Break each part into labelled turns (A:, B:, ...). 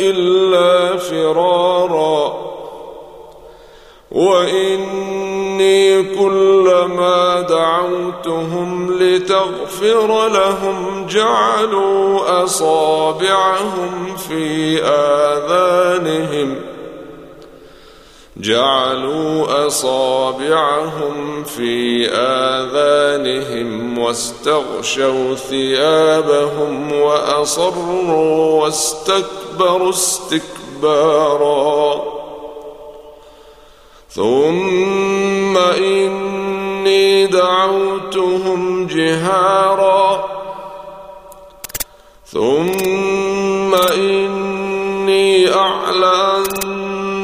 A: إلا فرارا. وإني كلما دعوتهم لتغفر لهم جعلوا أصابعهم في آذانهم. جعلوا أصابعهم في آذانهم واستغشوا ثيابهم وأصروا واستكبروا استكبارا. ثم إني دعوتهم جهارا. ثم إني أعلنت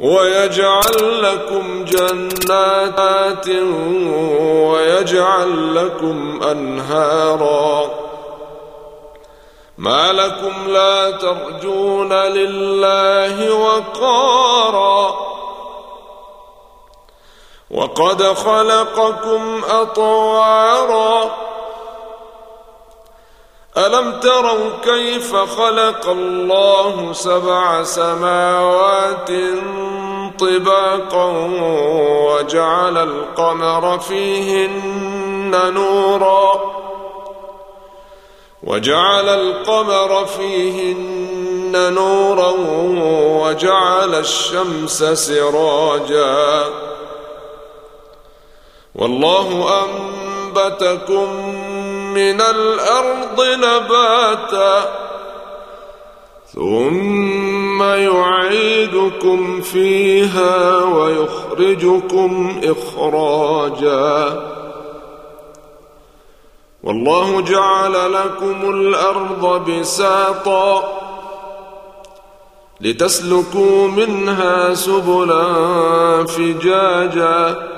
A: ويجعل لكم جنات ويجعل لكم أنهارا. ما لكم لا ترجون لله وقارا. وقد خلقكم أطوارا. ألم تروا كيف خلق الله سبع سماوات طباقا وجعل القمر فيهن نورا؟ وجعل القمر فيهن نورا وجعل الشمس سراجا؟ والله أنبتكم من الأرض نباتا ثم يعيدكم فيها ويخرجكم إخراجا. والله جعل لكم الأرض بساطا لتسلكوا منها سبلا فجاجا.